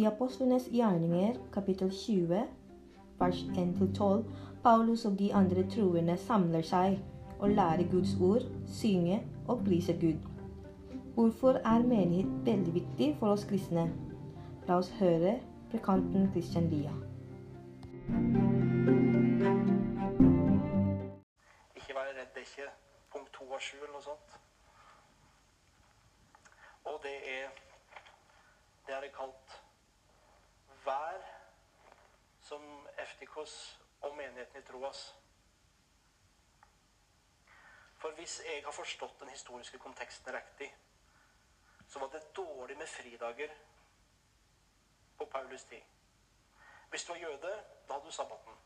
I Apostlenes gjerninger, kapittel 20, vers 1-12, Paulus og de andre troende samler seg og lærer Guds ord, synge og priser Gud. Hvorfor er menighet veldig viktig for oss kristne? La oss høre prekanten Christian Lia. Ikke være redd, det er ikke punkt to av sju eller noe sånt. Og det er Det er det kalt Vær som Eftikos og menigheten i Troas. For hvis jeg har forstått den historiske konteksten riktig, så var det dårlig med fridager på Paulus tid. Hvis du var jøde, da hadde du sabbaten.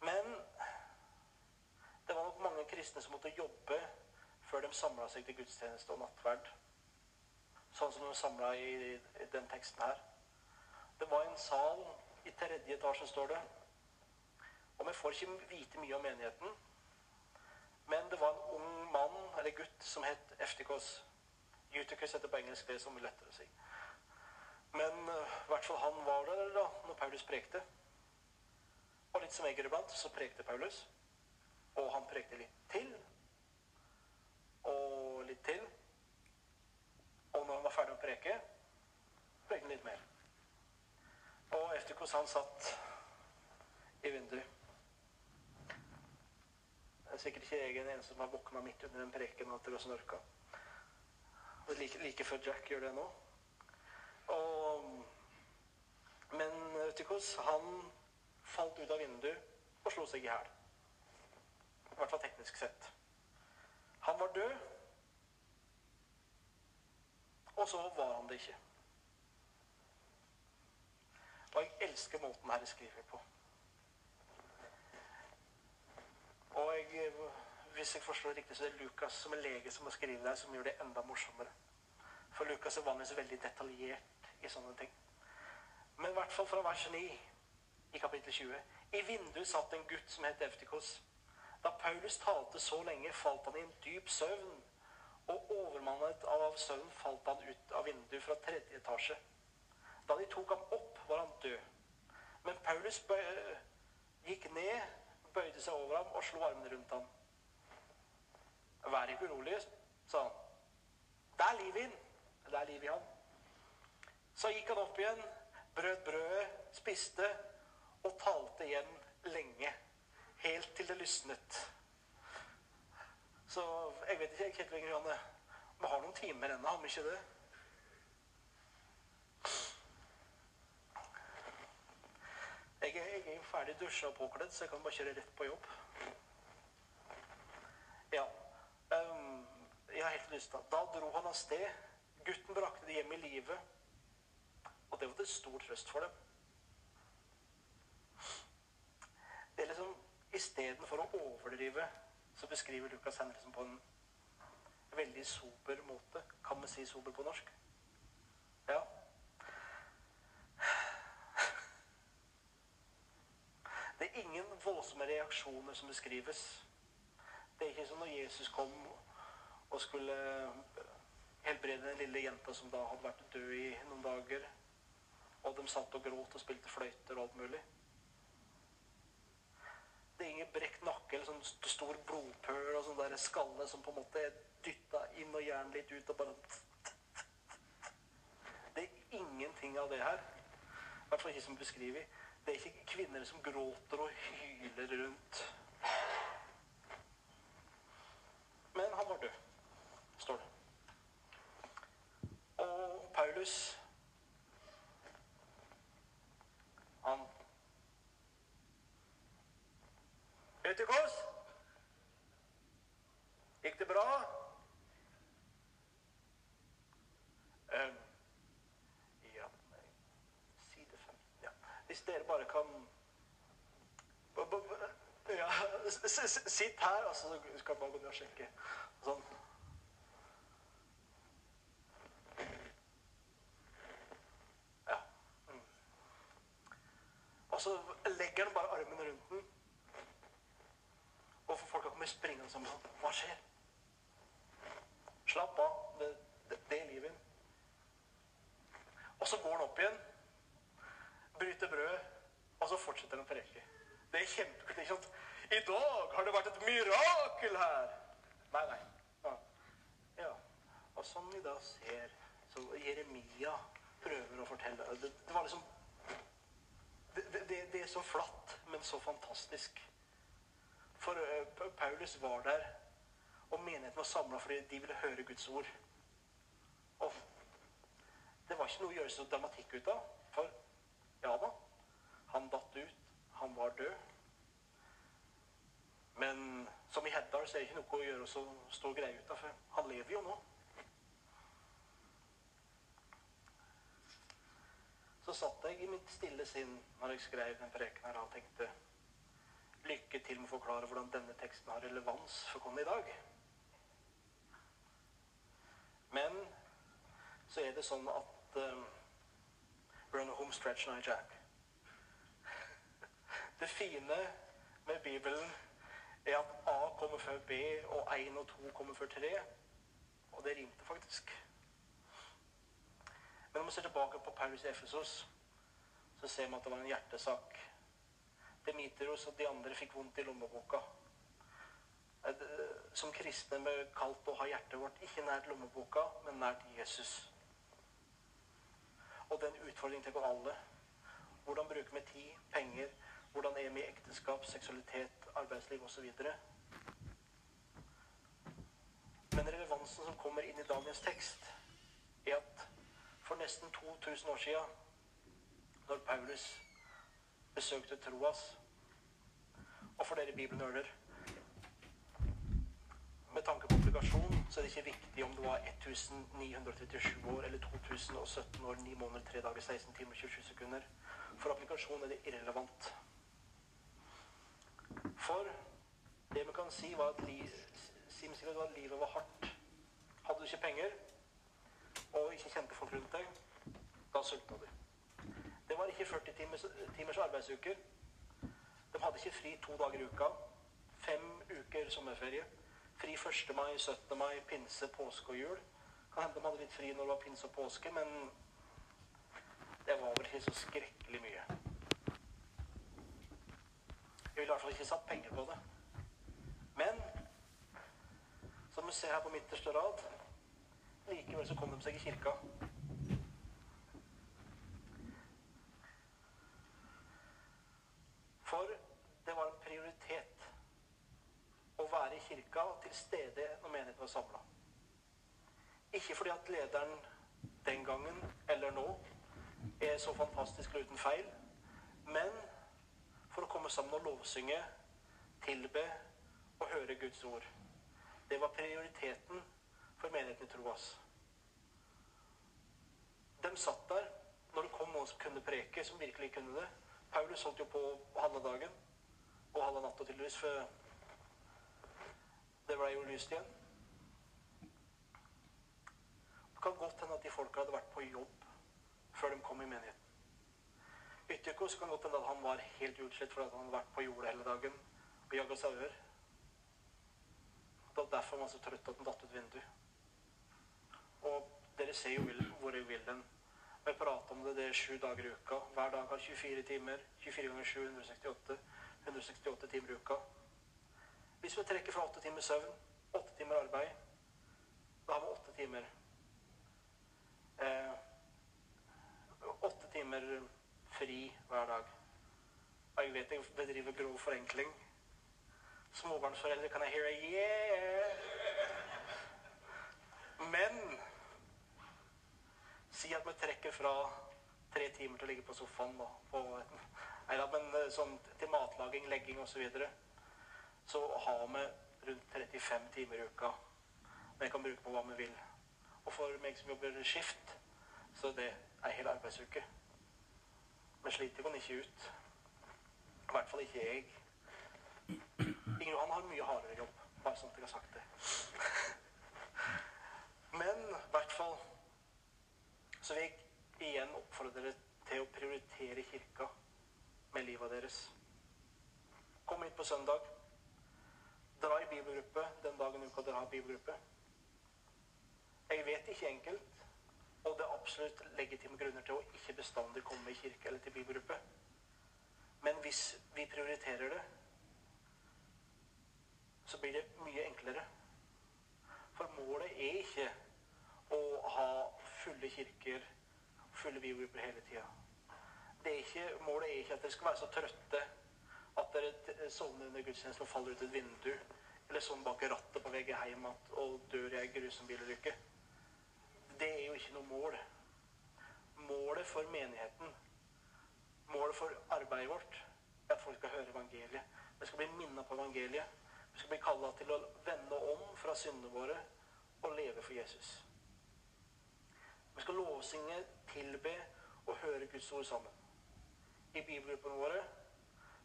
Men det var nok mange kristne som måtte jobbe før de samla seg til gudstjeneste og nattverd. Sånn som de samla i, i den teksten her. Det var en sal i tredje etasje, står det. Og vi får ikke vite mye om menigheten. Men det var en ung mann, eller gutt, som het Eftikos. Eutychus heter på engelsk, det som er lettere å si. Men uh, i hvert fall han var der da når Paulus prekte. Og litt som jeg iblant, så prekte Paulus. Og han prekte litt til. Og litt til. Og når han prekte han litt mer. Og Eftikos han satt i vinduet. Det er sikkert ikke jeg den eneste som har våkna midt under den preken til å snorka. Like, like før Jack gjør det nå. Og, men Eutychos han falt ut av vinduet og slo seg i hjel. I hvert fall teknisk sett. Han var død, og så var han det ikke. Og jeg elsker måten Herre skriver på. Og jeg, hvis jeg forstår riktig, så er det Lukas som er lege som har skrevet det, som gjør det enda morsommere. For Lukas er vanligvis veldig detaljert i sånne ting. Men i hvert fall fra vers 9 i kapittel 20. I vinduet satt en gutt som het Eftikos. Da Paulus talte så lenge, falt han i en dyp søvn. Og overmannet av søvn falt han ut av vinduet fra tredje etasje. Da de tok ham opp, var han død. Men Paulus gikk ned, bøyde seg over ham og slo armene rundt ham. Vær ikke urolig, sa han. Det er liv i ham. Det er liv i ham. Så gikk han opp igjen, brøt brødet, spiste og talte igjen lenge. Helt til det lysnet. Så jeg vet ikke helt lenger, Janne. Vi har noen timer ennå, har vi ikke det? Jeg er, jeg er ferdig dusja og påkledd, så jeg kan bare kjøre rett på jobb. Ja. Um, jeg har helt lyst til Da dro han av sted. Gutten brakte det hjem i live. Og det var til stor trøst for dem. Det er liksom Istedenfor å overdrive, så beskriver Lukas Henriksen på en veldig sober måte. Kan vi si sober på norsk? Ja. Det er ingen voldsomme reaksjoner som beskrives. Det er ikke som når Jesus kom og skulle helbrede den lille jenta som da hadde vært død i noen dager. Og de satt og gråt og spilte fløyter og alt mulig. Det er ingen brekt nakke sånn stor blodpøl og sånn der skalle som på en måte er dytta inn og jern litt ut og bare Det er ingenting av det her. I hvert fall ikke som beskrevet. Det er ikke kvinner som gråter og hyler rundt. Men han var død, står det. Og Paulus Han Eutychos? Gikk det bra? Um, ja Side 15, Ja. Hvis dere bare kan ja, Sitt her, altså, så skal jeg bare gå ned og sjekke. Sånn. springende som sånn. Hva skjer? Slapp av. Det, det, det er livet. Og så går han opp igjen, bryter brødet, og så fortsetter han å preke. Det er kjempekult. ikke? I dag har det vært et mirakel her! Nei, nei. Ja. ja. Og som vi da ser, så Jeremia prøver å fortelle Det, det var liksom det, det, det er så flatt, men så fantastisk. For uh, Paulus var der, og menigheten var samla fordi de ville høre Guds ord. Og det var ikke noe å gjøre så dramatikk ut av. For ja da, han datt ut. Han var død. Men som i Heddal så er det ikke noe å gjøre så stor greie ut av, for han lever jo nå. Så satt jeg i mitt stille sinn når jeg skrev den preken her og tenkte lykke til med å forklare hvordan denne teksten har relevans for oss i dag. Men så er det sånn at um, a home stretch night jack. Det fine med Bibelen er at A kommer før B, og 1 og 2 kommer før 3. Og det rimte faktisk. Men når vi ser tilbake på Paulus Efesos, så ser vi at det var en hjertesak. Demeteros og de andre fikk vondt i lommeboka. Som kristne med kalt å ha hjertet vårt ikke nært lommeboka, men nært Jesus. Og det er en utfordring til alle. Hvordan bruker vi tid, penger, hvordan er vi i ekteskap, seksualitet, arbeidsliv osv. Men relevansen som kommer inn i dagens tekst, er at for nesten 2000 år siden, når Paulus besøkte Troas Og for dere bibelnerder Med tanke på obligasjon så er det ikke viktig om du var 1937 år eller 2017 år, 9 måneder, 3 dager, 16 timer, 27 sekunder. For applikasjon er det irrelevant. For det vi kan si, var at, li, var at livet var hardt. Hadde du ikke penger og ikke kjente folk rundt deg, da sulta du. Det var ikke 40 timers, timers arbeidsuker. De hadde ikke fri to dager i uka. Fem uker sommerferie. Fri 1. mai, 17. mai, pinse, påske og jul. Kan hende de hadde litt fri når det var pinse og påske, men det var vel ikke så skrekkelig mye. Jeg ville i hvert fall ikke satt penger på det. Men som du ser her på midterste rad, likevel så kom de seg i kirka. For det var en prioritet å være i kirka til stede når menigheten var samla. Ikke fordi at lederen den gangen eller nå er så fantastisk og uten feil, men for å komme sammen og lovsynge, tilbe og høre Guds ord. Det var prioriteten for menigheten i Troas. De satt der når det kom noen som kunne preke, som virkelig kunne det. Paulus holdt jo på halve dagen og halve natta tydeligvis, for det ble jo lyst igjen. Det kan godt hende at de folka hadde vært på jobb før de kom i menigheten. Ytterkos kan godt hende at han var helt utslitt fordi han hadde vært på jordet hele dagen og jaga sauer. Det var derfor han var så trøtt at han datt ut vinduet. Og dere ser jo hvor jeg vil den. Vi prater om det, det er sju dager i uka. Hver dag har 24 timer. 24 ganger 7, 168. 168 timer i uka. Hvis vi trekker fra åtte timer søvn, åtte timer arbeid, da har vi åtte timer. Eh, åtte timer fri hver dag. Og jeg vet jeg bedriver grov forenkling. Småbarnsforeldre kan jeg høre yeah! Men si at vi trekker fra tre timer til å ligge på sofaen da, på, nei da, men eh, sånn til matlaging, legging osv. Så, har vi rundt 35 timer i uka vi kan bruke på hva vi vil. Og for meg som jobber skift, så det er hel arbeidsuke. Men sliter man ikke ut. I hvert fall ikke jeg. Inger Johan har mye hardere jobb, bare sånn at jeg har sagt det. Men i hvert fall så vil jeg igjen oppfordre dere til å prioritere kirka med livet deres. Kom hit på søndag. Uka dere bibelgruppe. Jeg vet ikke enkelt og det er absolutt legitime grunner til å ikke bestandig komme i kirke eller til bibelgruppe. Men hvis vi prioriterer det, så blir det mye enklere. For målet er ikke å ha fulle kirker, fulle bibelgrupper hele tida. Målet er ikke at dere skal være så trøtte at dere sovner under gudstjenesten og faller ut et vindu. Eller sånn bak rattet på vei hjem og dør i ei grusom bilulykke. Det er jo ikke noe mål. Målet for menigheten, målet for arbeidet vårt, er at folk skal høre evangeliet. Vi skal bli minnet på evangeliet. Vi skal bli kalla til å vende om fra syndene våre og leve for Jesus. Vi skal lovsynge, tilbe og høre Guds ord sammen. I bibelgruppene våre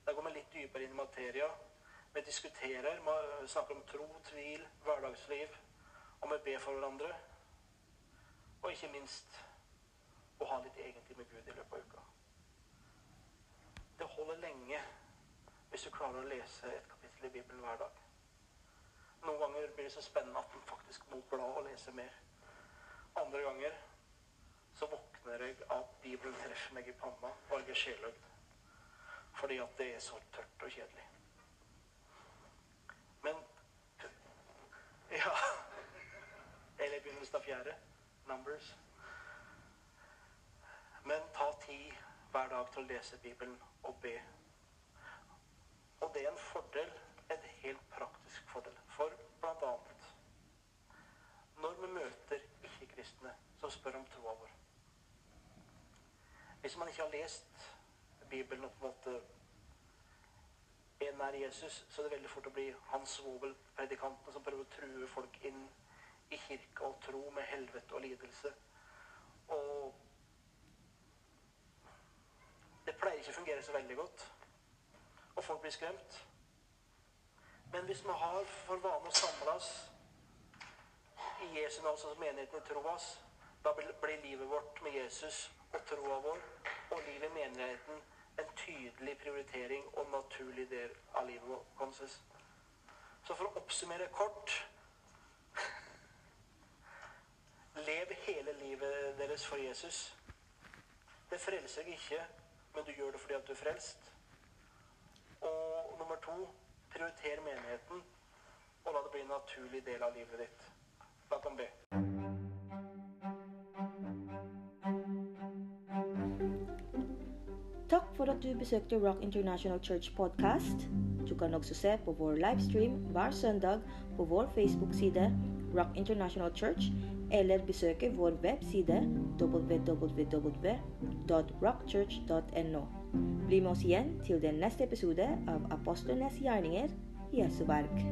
der går vi litt dypere inn i materia. Vi diskuterer, vi snakker om tro, tvil, hverdagsliv. Og vi ber for hverandre. Og ikke minst å ha litt egentlig med Gud i løpet av uka. Det holder lenge hvis du klarer å lese et kapittel i Bibelen hver dag. Noen ganger blir det så spennende at en faktisk må bla og lese mer. Andre ganger så våkner jeg at Bibelen treffer meg i panna og jeg er sjeløgd. Fordi at det er så tørt og kjedelig. Men Ja Eller begynnelsen av fjerde. Numbers. Men ta tid hver dag til å lese Bibelen og be. Og det er en fordel, en helt praktisk fordel. For blant annet når vi møter ikke-kristne som spør om troa vår Hvis man ikke har lest Bibelen på en måte er nær Jesus, så er det veldig fort å bli hans svovelpredikantene som prøver å true folk inn i kirka og tro med helvete og lidelse. Og det pleier ikke å fungere så veldig godt. Og folk blir skremt. Men hvis vi har for vane å samle oss i Jesu navn som menigheten i troas, da blir livet vårt med Jesus og troa vår og livet i menigheten en tydelig prioritering og naturlig del av livet vårt. Så for å oppsummere kort Lev hele livet deres for Jesus. Det frelser deg ikke, men du gjør det fordi at du er frelst. Og nummer to prioriter menigheten, og la det bli en naturlig del av livet ditt. La dem be. Takk for at du besøkte Rock International Church Podcast. Du kan også se på vår livestream hver søndag på vår Facebook-side Rock International Church, eller besøke vår webside www.rockchurch.no. Bli med oss igjen til den neste episode av Apostlenes gjerninger Jesu verk.